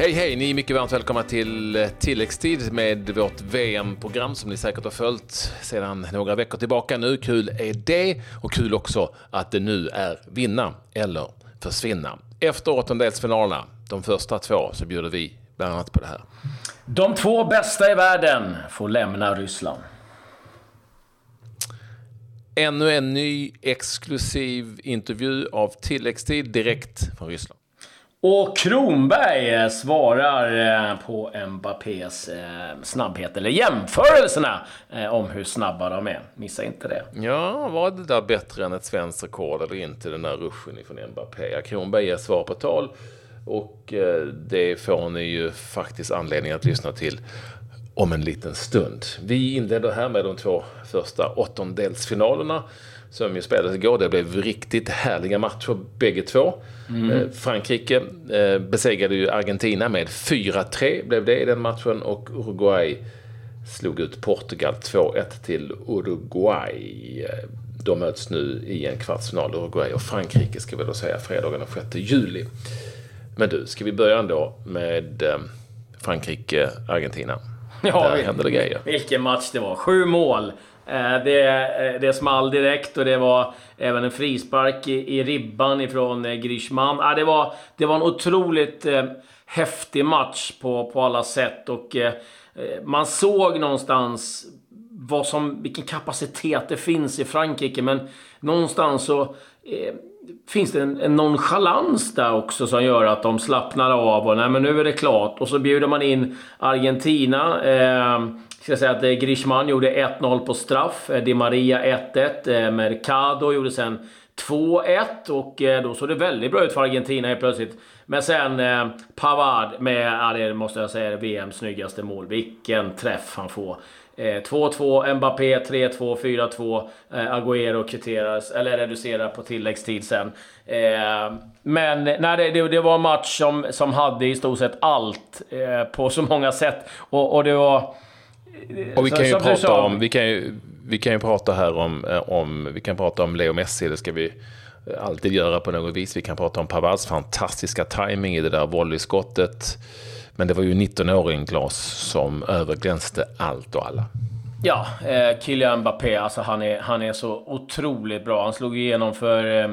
Hej hej! Ni är mycket varmt välkomna till eh, tilläggstid med vårt VM-program som ni säkert har följt sedan några veckor tillbaka nu. Kul är det och kul också att det nu är vinna eller försvinna. Efter åttondelsfinalerna, de första två, så bjuder vi bland annat på det här. De två bästa i världen får lämna Ryssland. Ännu en ny exklusiv intervju av tilläggstid direkt från Ryssland. Och Kronberg eh, svarar eh, på Mbappés eh, snabbhet, eller jämförelserna om hur snabba de är. Missa inte det. Ja, var det där bättre än ett svenskt rekord eller inte, den där ruschen ifrån Mbappé? Kronberg ger svar på tal och det får ni ju faktiskt anledning att lyssna till om en liten stund. Vi inleder här med de två första åttondelsfinalerna som ju spelades igår. Det blev riktigt härliga matcher bägge två. Mm. Frankrike eh, besegrade ju Argentina med 4-3 blev det i den matchen och Uruguay slog ut Portugal 2-1 till Uruguay. De möts nu i en kvartsfinal, Uruguay och Frankrike ska vi då säga, fredagen den 6 juli. Men du, ska vi börja ändå med eh, Frankrike-Argentina? Ja, Där hände det grejer. Vilken match det var. Sju mål. Eh, det, eh, det small direkt och det var även en frispark i, i ribban ifrån eh, Grishman. Ah, det var, det var en otroligt häftig match på, på alla sätt och man såg någonstans vad som, vilken kapacitet det finns i Frankrike. Men någonstans så finns det en, en nonchalans där också som gör att de slappnar av och nej men nu är det klart. Och så bjuder man in Argentina. Eh, ska säga att eh, Griezmann gjorde 1-0 på straff. Eh, Di Maria 1-1. Eh, Mercado gjorde sen 2-1 och eh, då såg det väldigt bra ut för Argentina helt plötsligt. Men sen eh, Pavard med, ja, det måste jag säga, VMs snyggaste mål. Vilken träff han får. 2-2, Mbappé 3-2, 4-2. Eh, Agüero kvitteras, eller reducerar på tilläggstid sen. Eh, men nej, det, det, var en match som, som hade i stort sett allt eh, på så många sätt. Och, och det var... Och vi kan ju prata om, vi kan ju, vi kan ju prata här om, eh, om, vi kan prata om Leo Messi, det ska vi alltid göra på något vis. Vi kan prata om Pavards fantastiska timing i det där volleyskottet. Men det var ju 19-åringen Glas som överglänste allt och alla. Ja, eh, Kylian Mbappé, alltså han är, han är så otroligt bra. Han slog igenom för, eh,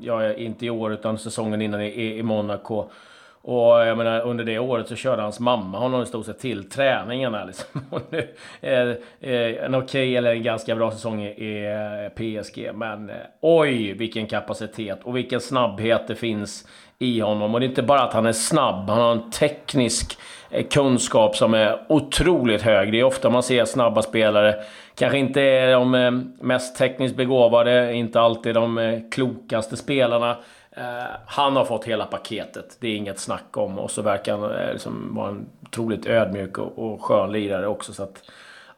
ja, inte i år utan säsongen innan i, i Monaco. Och jag menar, under det året så körde hans mamma honom i stort sett till träningarna. Liksom. Och nu, eh, eh, en okej okay, eller en ganska bra säsong i, i PSG. Men eh, oj, vilken kapacitet och vilken snabbhet det finns i honom. Och det är inte bara att han är snabb, han har en teknisk eh, kunskap som är otroligt hög. Det är ofta man ser snabba spelare, kanske inte är de eh, mest tekniskt begåvade, inte alltid de eh, klokaste spelarna. Han har fått hela paketet, det är inget snack om. Och så verkar han liksom vara en otroligt ödmjuk och skön lirare också. Så att,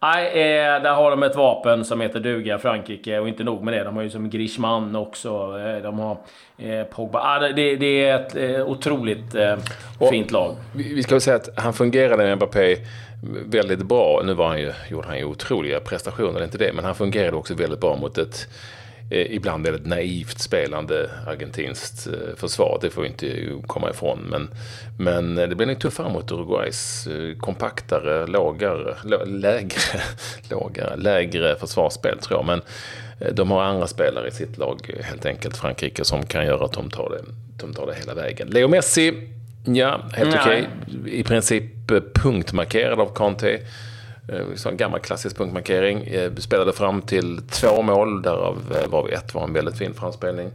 Nej, eh, där har de ett vapen som heter duga, Frankrike. Och inte nog med det, de har ju som Griezmann också. Eh, de har eh, Pogba. Ah, det, det, är ett eh, otroligt eh, fint lag. Vi ska väl säga att han fungerade med Mbappé väldigt bra. Nu var han ju, gjorde han ju otroliga prestationer, det är inte det. Men han fungerade också väldigt bra mot ett eh, ibland väldigt naivt spelande argentinskt eh, försvar. Det får vi inte komma ifrån. Men, men det blir nog tuffare mot Uruguays eh, kompaktare, lågare, lägre, lågare, lägre försvarsspel tror jag. Men eh, de har andra spelare i sitt lag, helt enkelt Frankrike, som kan göra att de tar det, de tar det hela vägen. Leo Messi, ja, helt okej. Okay. I princip eh, punktmarkerad av Conte. Eh, en gammal klassisk punktmarkering. Eh, spelade fram till två mål, därav eh, var vi ett var en väldigt fin framspelning.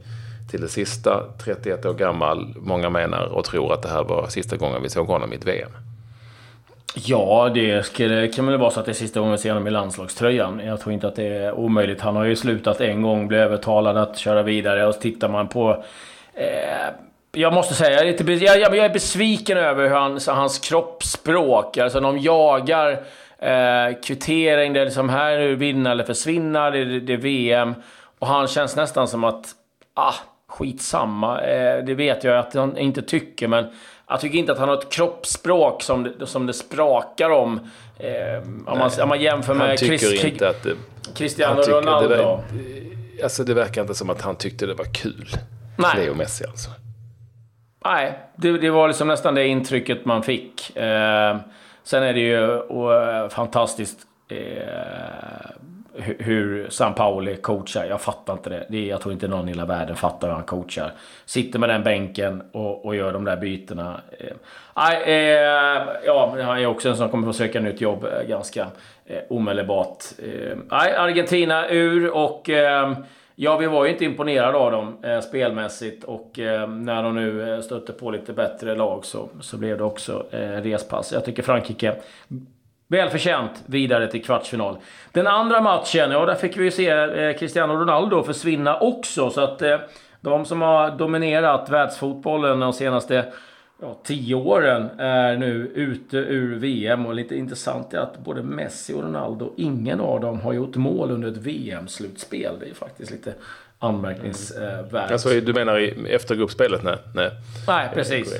Till det sista, 31 år gammal. Många menar och tror att det här var sista gången vi såg honom i ett VM. Ja, det skulle, kan väl vara så att det är sista gången vi ser honom i landslagströjan. Jag tror inte att det är omöjligt. Han har ju slutat en gång, blev övertalad att köra vidare. Och så tittar man på... Eh, jag måste säga, jag är, lite, jag, jag är besviken över hur han, hans kroppsspråk, alltså de jagar Eh, kvittering, det är liksom här nu vinna eller försvinna, det, det, det är VM. Och han känns nästan som att, ah, skitsamma. Eh, det vet jag att han inte tycker, men jag tycker inte att han har ett kroppsspråk som det, som det sprakar om. Eh, om, man, om man jämför med tycker Chris, inte att det, Cristiano Ronaldo. Det, var, alltså det verkar inte som att han tyckte det var kul. Nej. Leo Messi alltså. nej, det, det, var liksom nästan det intrycket man fick. Eh, sen är det ju och, eh, fantastiskt eh, hur San Pauli coachar. Jag fattar inte det. det är, jag tror inte någon i hela världen fattar hur han coachar. Sitter med den bänken och, och gör de där bytena. Eh, eh, ja, han är också en som kommer få söka nytt jobb eh, ganska eh, omedelbart. Eh, Argentina ur och eh, Ja, vi var ju inte imponerade av dem eh, spelmässigt och eh, när de nu eh, stötte på lite bättre lag så, så blev det också eh, respass. Jag tycker Frankrike Välförtjänt vidare till kvartsfinal. Den andra matchen, ja där fick vi ju se eh, Cristiano Ronaldo försvinna också. Så att eh, de som har dominerat världsfotbollen de senaste ja, tio åren är nu ute ur VM. Och lite intressant är att både Messi och Ronaldo, ingen av dem har gjort mål under ett VM-slutspel. Det är faktiskt lite anmärkningsvärt. Alltså, du menar i eftergruppspelet? Nej, nej. nej precis.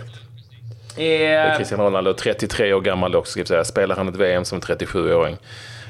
Eh, Cristiano Ronaldo, 33 år gammal också, ska säga. Spelar han ett VM som 37-åring?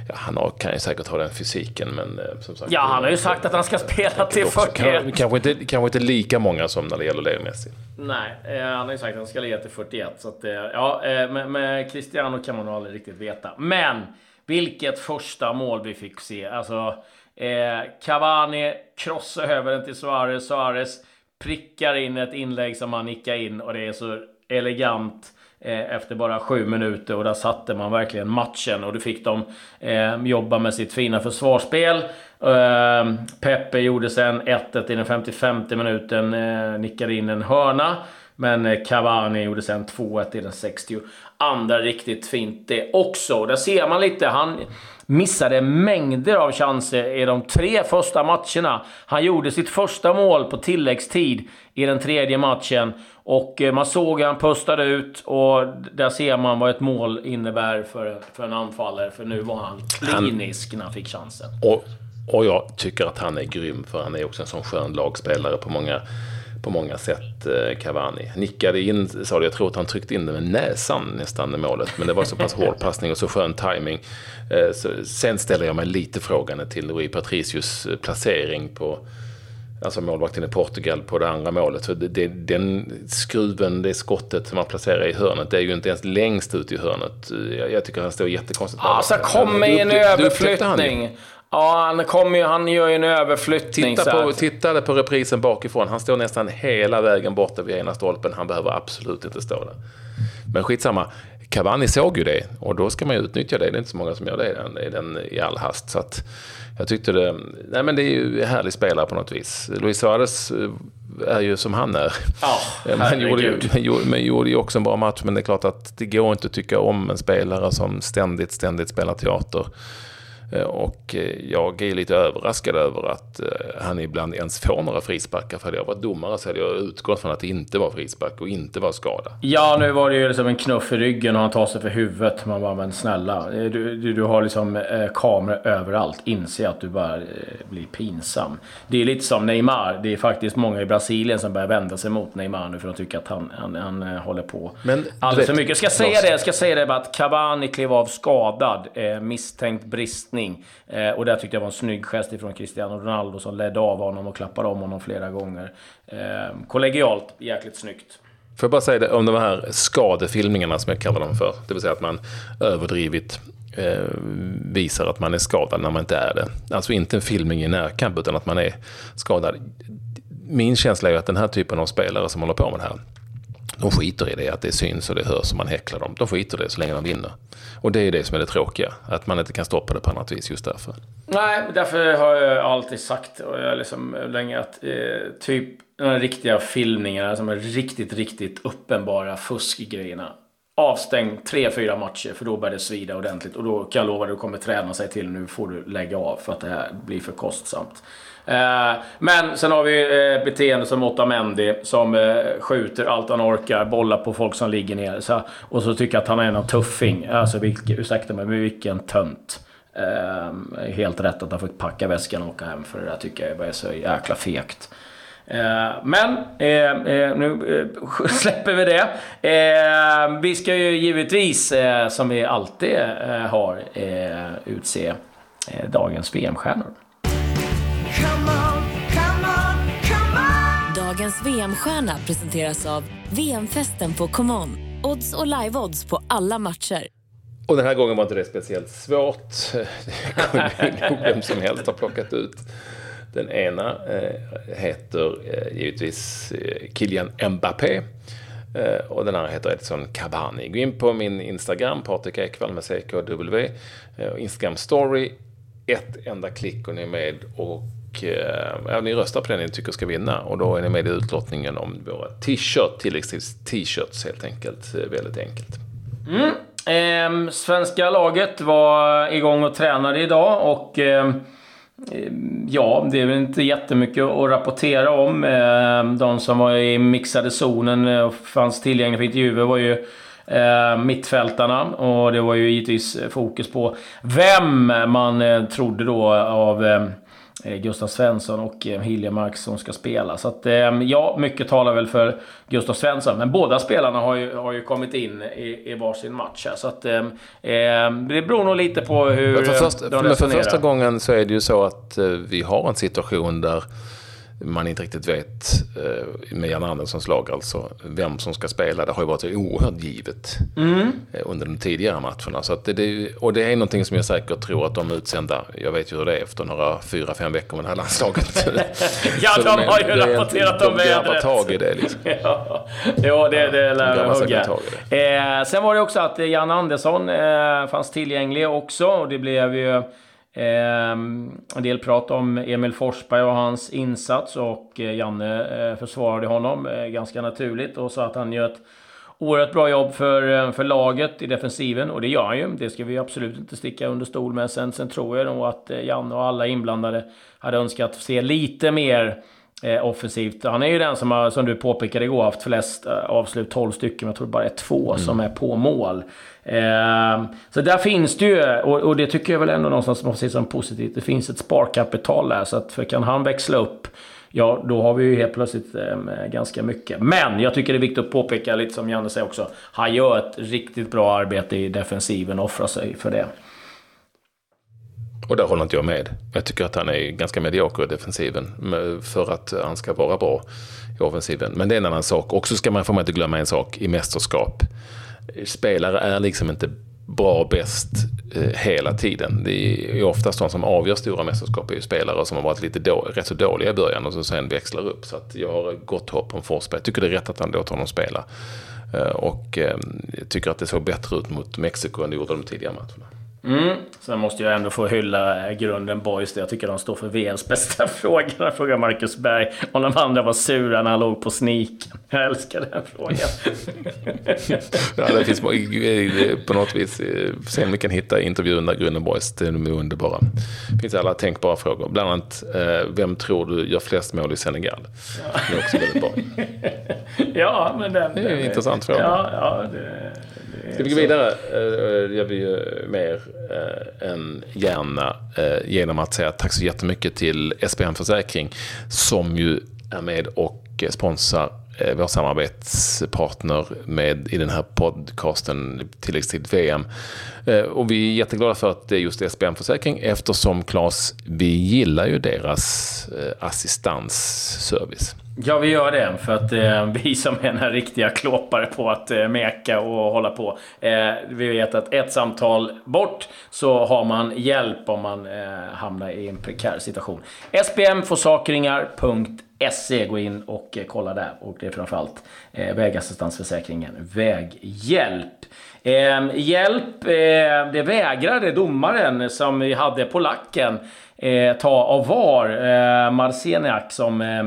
Ja, han har, kan ju säkert ha den fysiken, men eh, som sagt... Ja, han har ju sagt att han ska spela till 41. Kanske inte, kanske inte lika många som när det gäller Leo Messi. Nej, eh, han har ju sagt att han ska ligga till 41. Så att, eh, ja, med, med Cristiano kan man nog aldrig riktigt veta. Men, vilket första mål vi fick se. Alltså, eh, Cavani krossar över den till Suarez. Suarez prickar in ett inlägg som han nickar in och det är så elegant eh, efter bara sju minuter och där satte man verkligen matchen och då fick de eh, jobba med sitt fina försvarsspel. Eh, Pepe gjorde sen 1-1 i den 55 minuten, eh, nickade in en hörna. Men eh, Cavani gjorde sen 2-1 i den 60. Andra riktigt fint det också. Där ser man lite, han missade mängder av chanser i de tre första matcherna. Han gjorde sitt första mål på tilläggstid i den tredje matchen. Och eh, man såg att han pustade ut och där ser man vad ett mål innebär för, för en anfallare. För nu var han klinisk han, när han fick chansen. Och, och jag tycker att han är grym, för han är också en sån skön lagspelare på många på många sätt, eh, Cavani. Nickade in, sa du, jag tror att han tryckte in det med näsan nästan i målet. Men det var så pass hård passning och så skön timing. Eh, så, sen ställer jag mig lite frågan till Rui Patricius eh, placering på Alltså målvakten i Portugal på det andra målet. För det, det, den skruven, det skottet som han placerar i hörnet, det är ju inte ens längst ut i hörnet. Jag, jag tycker han står jättekonstigt. Alltså, kom med en överflyttning. Ja, han, kommer ju, han gör ju en överflyttning. Titta på, tittade på reprisen bakifrån. Han står nästan hela vägen borta vid ena stolpen. Han behöver absolut inte stå där. Men skitsamma. Cavani såg ju det och då ska man ju utnyttja det. Det är inte så många som gör det i, den, i all hast. Så att jag tyckte det... Nej men det är ju en härlig spelare på något vis. Luis Suarez eh, är ju som han är. Ja, men, gjorde ju, men, men gjorde ju också en bra match. Men det är klart att det går inte att tycka om en spelare som ständigt, ständigt spelar teater. Eh, och eh, jag är lite överraskad över att eh, han ibland ens får några frisparkar. För hade jag varit domare så hade jag utgått från att det inte var frispark och inte var skada. Ja, nu var det ju liksom en knuff i ryggen och han tar sig för huvudet. Man bara, men snälla. Du, du, du har liksom eh, kameror överallt. Inse att du bara eh, blir pinsam. Det är lite som Neymar. Det är faktiskt många i Brasilien som börjar vända sig mot Neymar nu för de tycker att han, han, han håller på men, alldeles för mycket. Jag ska säga det, jag ska säga det bara att Cavani klev av skadad. Eh, misstänkt bristning passning. Eh, och där tyckte jag var en snygg gest ifrån Cristiano Ronaldo som ledde av honom och klappade om honom flera gånger. Eh, kollegialt, jäkligt snyggt. Får jag bara säga det om de här skadefilmningarna som jag kallar dem för. Det vill säga att man överdrivet eh, visar att man är skadad när man inte är det. Alltså inte en filmning i närkamp utan att man är skadad. Min känsla är att den här typen av spelare som håller på med det här de skiter i det, att det syns och det hörs och man häcklar dem. De skiter i det så länge de vinner. Och det är det som är det tråkiga, att man inte kan stoppa det på annat vis just därför. Nej, därför har jag alltid sagt, och jag liksom länge, att eh, typ de riktiga filmningarna som är riktigt, riktigt uppenbara fuskgrejerna. Avstängd tre, fyra matcher för då börjar det svida ordentligt. Och då kan jag lova att du kommer träna sig till nu får du lägga av för att det här blir för kostsamt. Eh, men sen har vi eh, beteende som Otamendi som eh, skjuter allt han orkar, bollar på folk som ligger ner. Så, och så tycker jag att han är en tuffing. Alltså, vilke, ursäkta mig, men vilken tönt. Eh, helt rätt att han får packa väskan och åka hem för det där tycker jag är så jäkla fegt. Eh, men eh, nu släpper vi det. vi ska ju givetvis, som vi alltid har, utse dagens VM-stjärnor. Veckans VM-stjärna presenteras av VM-festen på ComeOn. Odds och live-odds på alla matcher. Och den här gången var inte det speciellt svårt. Det kunde nog vem som helst ha plockat ut. Den ena eh, heter eh, givetvis eh, Kylian Mbappé. Eh, och den andra heter Edson Cavani. Gå in på min Instagram, Patrik Ekwall med CKW. Eh, Instagram story. Ett enda klick och ni är med och eh, ja, ni röstar på den ni tycker ska vinna. Och då är ni med i utlottningen om våra t-shirt, tilläggstips t-shirts helt enkelt. Eh, väldigt enkelt. Mm. Eh, svenska laget var igång och tränade idag och eh, Ehm, ja, det är väl inte jättemycket att rapportera om. Ehm, de som var i mixade zonen och fanns tillgängliga för intervjuer var ju ehm, mittfältarna. Och det var ju givetvis fokus på vem man eh, trodde då av Gustav Svensson och eh, Hiljemark som ska spela. Så att, eh, ja, mycket talar väl för Gustav Svensson. Men båda spelarna har ju, har ju kommit in i, i varsin match här. Så att, eh, det beror nog lite på hur för först, de resonerar. För första gången så är det ju så att vi har en situation där man inte riktigt vet eh, med Jan Anderssons lag alltså vem som ska spela. Det har ju varit oerhört givet mm. Eh, under de tidigare matcherna. Så att det, och det är någonting som jag säkert tror att de utsända, jag vet ju hur det är efter några fyra, fem veckor med det här landslaget. ja, så de har ju rapporterat om vädret. De tag i det liksom. ja, jo, det, det lär de hugga. Eh, sen var det också att Jan Andersson eh, fanns tillgänglig också och det blev ju Ehm, en del prat om Emil Forsberg och hans insats och eh, Janne eh, försvarade honom eh, ganska naturligt och sa att han gör ett oerhört bra jobb för, för laget i defensiven och det gör han ju. Det ska vi absolut inte sticka under stol med. Sen, sen tror jag nog att Janne och alla inblandade hade önskat se lite mer eh, offensivt. Han är ju den som har, som du påpekade igår, haft flest eh, avslut, 12 stycken. Men jag tror det bara är två mm. som är på mål. Eh, så där finns det ju, och, och, det tycker jag väl ändå någonstans man får se som positivt. Det finns ett sparkapital där, så att för kan han växla upp Ja, då har vi ju helt plötsligt eh, ganska mycket. Men jag tycker det är viktigt att påpeka, lite som Janne säger också, han gör ett riktigt bra arbete i defensiven och offrar sig för det. Och där håller inte jag med. Jag tycker att han är ganska medioker i defensiven för att han ska vara bra i offensiven. Men det är en annan sak. Och så ska man, får man inte glömma en sak i mästerskap. Spelare är liksom inte bra bäst eh, hela tiden. Det är oftast de som avgör stora mästerskap är ju spelare som har varit lite då, rätt så dåliga i början och som sen växlar upp. Så att jag har gott hopp om Forsberg. Jag tycker det är rätt att han låter honom spela. Eh, och eh, tycker att det såg bättre ut mot Mexiko än det gjorde de tidigare matcherna. Mm. Sen måste jag ändå få hylla grunden Boys. Jag tycker de står för VMs bästa frågor. Frågar Marcus Berg om de andra var sura när han låg på sniken. Jag älskar den frågan. ja, det finns på något vis. Eh, se om vi kan hitta intervjun där grunden Boys. De är underbara. Det finns alla tänkbara frågor. Bland annat, eh, vem tror du gör flest mål i Senegal? Ja. Det är också väldigt bra. ja, men den... Det är en intressant fråga. Ja, ja, det... Ska vi gå vidare? Det eh, gör vi ju mer Eh, en hjärna eh, genom att säga tack så jättemycket till SPM Försäkring som ju är med och sponsrar eh, vår samarbetspartner med, i den här podcasten Tilläggstid VM. Och vi är jätteglada för att det är just SPM Försäkring eftersom Claes, vi gillar ju deras assistansservice. Ja, vi gör det. För att eh, vi som är några riktiga klåpare på att eh, meka och hålla på. Eh, vi vet att ett samtal bort så har man hjälp om man eh, hamnar i en prekär situation. spmforsakringar.se Gå in och eh, kolla där. Och det är framförallt eh, vägassistansförsäkringen Väghjälp. Eh, hjälp, eh, det vägrade domaren som vi hade på lacken eh, ta av VAR. Eh, Marceniak som eh,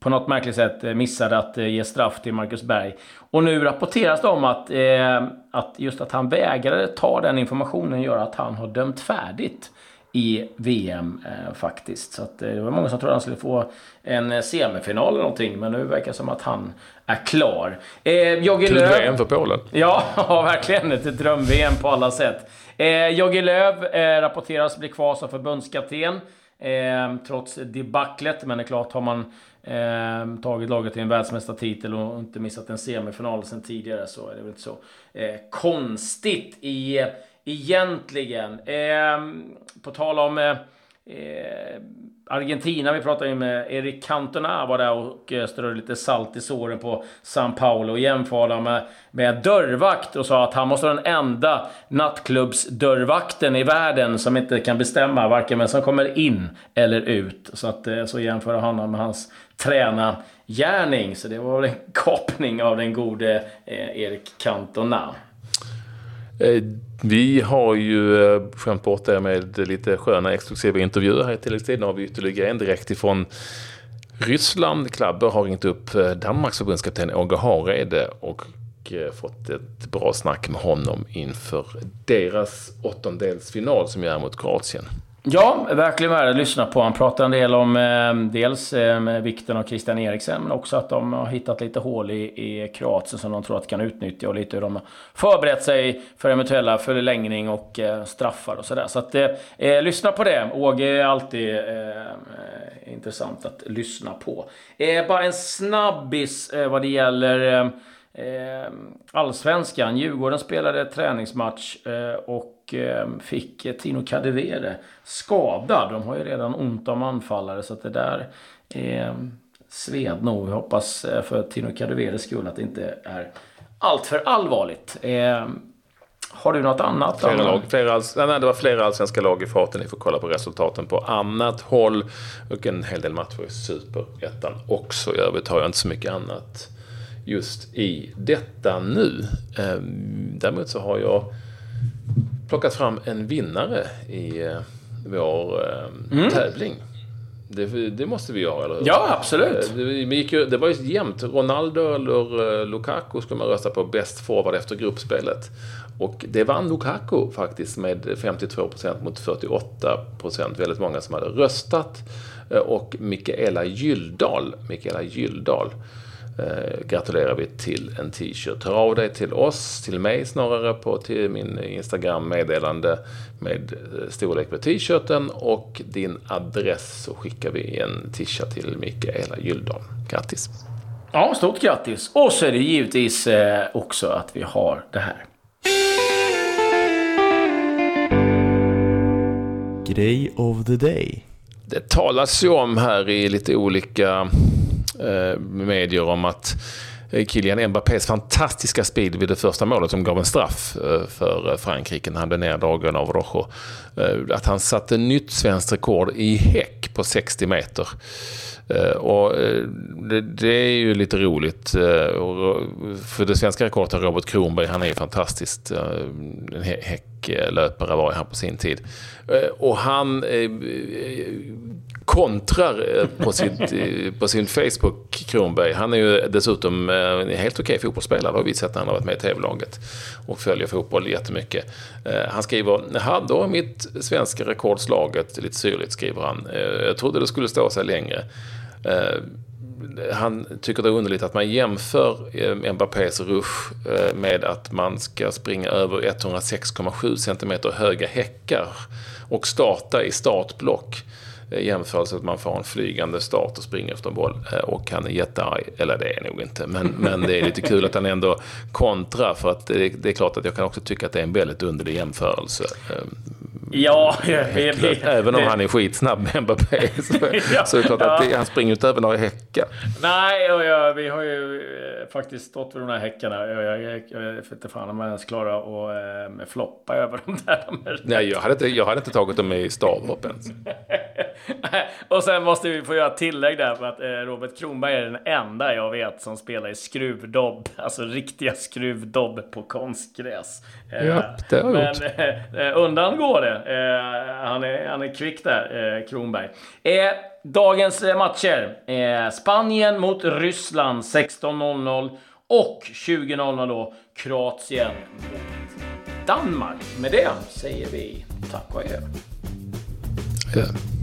på något märkligt sätt eh, missade att eh, ge straff till Marcus Berg. Och nu rapporteras det om att, eh, att just att han vägrade ta den informationen gör att han har dömt färdigt i VM eh, faktiskt. Så att, eh, det var många som trodde han skulle få en semifinal eller någonting. Men nu verkar det som att han är klar. Eh, Jogge Löw... VM för Polen. Ja, ja, verkligen. Ett dröm-VM på alla sätt. Eh, Jogge eh, rapporteras bli kvar som förbundskapten. Eh, trots debaclet. Men det är klart, har man eh, tagit laget till en världsmästartitel och inte missat en semifinal sen tidigare så är det väl inte så eh, konstigt i, egentligen. Eh, på tal om eh, eh, Argentina, vi pratade ju med Eric Cantona var där och eh, strödde lite salt i såren på San Paolo och jämförde med, med dörrvakt och sa att han måste vara den enda nattklubbsdörrvakten i världen som inte kan bestämma varken vem som kommer in eller ut. Så, att, eh, så jämförde han med hans tränargärning. Så det var väl en kapning av den gode eh, Eric Cantona. Eh, vi har ju eh, skämt bort det med lite sköna exklusiva intervjuer här i tilläggstiden. Nu har vi ytterligare en direkt ifrån Ryssland. Klabbe har ringt upp eh, Danmarks förbundskapten Åge Hareide och fått ett bra snack med honom inför deras åttondelsfinal som är mot Kroatien. Ja, verkligen värd att lyssna på. Han pratar en del om eh, dels eh, vikten av Christian Eriksen, men också att de har hittat lite hål i, i Kroatien som de tror att de kan utnyttja och lite hur de har förberett sig för eventuella förlängning och eh, straffar och sådär. Så att eh, eh, lyssna på det. Åge är alltid eh, intressant att lyssna på. Eh, bara en snabbis eh, vad det gäller Eh, allsvenskan. Djurgården spelade träningsmatch eh, och eh, fick Tino Kadewere skadad. De har ju redan ont om anfallare så att det där eh, sved nog. Vi hoppas eh, för Tino Kadeveres skull att det inte är allt för allvarligt. Eh, har du något annat? Flera lag, flera alls, nej, det var flera allsvenska lag i farten. Ni får kolla på resultaten på annat håll. Och en hel del matcher i Superettan också. I övrigt har jag inte så mycket annat just i detta nu. Ehm, däremot så har jag plockat fram en vinnare i eh, vår ehm, mm. tävling. Det, det, måste vi göra, eller hur? Ja, absolut. Eh, det, gick ju, det var ju jämnt. Ronaldo eller eh, Lukaku skulle man rösta på bäst forward efter gruppspelet. Och det vann Lukaku faktiskt med 52% mot 48%. Väldigt många som hade röstat. Och Mikaela Gyldal, Mikaela Gyldal eh, gratulerar vi till en t-shirt. Hör av dig till oss, till mig snarare, på till min Instagram-meddelande med eh, storlek på t-shirten och din adress så skickar vi en t-shirt till Mikaela Gyldal. Grattis! Ja, stort grattis! Och så är det givetvis eh, också att vi har det här. Grej of the day. Det talas ju om här i lite olika Eh, medier om att eh, Kylian Mbappés fantastiska speed vid det första målet som gav en straff eh, för Frankrike när han blev neddragen av Rojo. Att han satte nytt svenskt rekord i häck på 60 meter. Eh, och eh, det, är ju lite roligt. Eh, för det svenska rekordet har Robert Kronberg, han är ju fantastiskt. En häcklöpare var han på sin tid. Och han kontrar på, sitt, på sin Facebook, Kronberg. Han är ju dessutom en helt okej fotbollsspelare, har vi sett när han har varit med i tv-laget och följer fotboll jättemycket. Han skriver, jaha, då är mitt svenska rekordslaget, lite syrligt skriver han. Jag trodde det skulle stå sig längre. Han tycker det är underligt att man jämför Mbappés rush med att man ska springa över 106,7 cm höga häckar och starta i startblock. Eh, jämförelse att man får en flygande start och springer efter en boll. Eh, och han är jättearg, eller det är nog inte, men, men det är lite kul att han ändå kontrar. För att det, det är klart att jag kan också tycka att det är en väldigt underlig jämförelse. Ja, vi, vi, Även om det, han är skitsnabb med Mbappé så, ja, så är det klart att det, han springer inte över några häckar. Nej, och jag, vi har ju eh, faktiskt stått vid de här häckarna. Jag, jag, jag, jag vet inte fan om jag ens klarar att äh, floppa över dem där. Nej, jag hade inte, jag hade inte tagit dem i stavhopp ens. och sen måste vi få göra tillägg där för att eh, Robert Kronberg är den enda jag vet som spelar i skruvdobb. Alltså riktiga skruvdobb på konstgräs. Eh, ja, det har. Men eh, undan går det. Eh, han, är, han är kvick där, eh, Kronberg. Eh, dagens matcher. Spanien mot Ryssland 16.00 och 20.00 då Kroatien mot Danmark. Med det säger vi tack och adjö. Ja.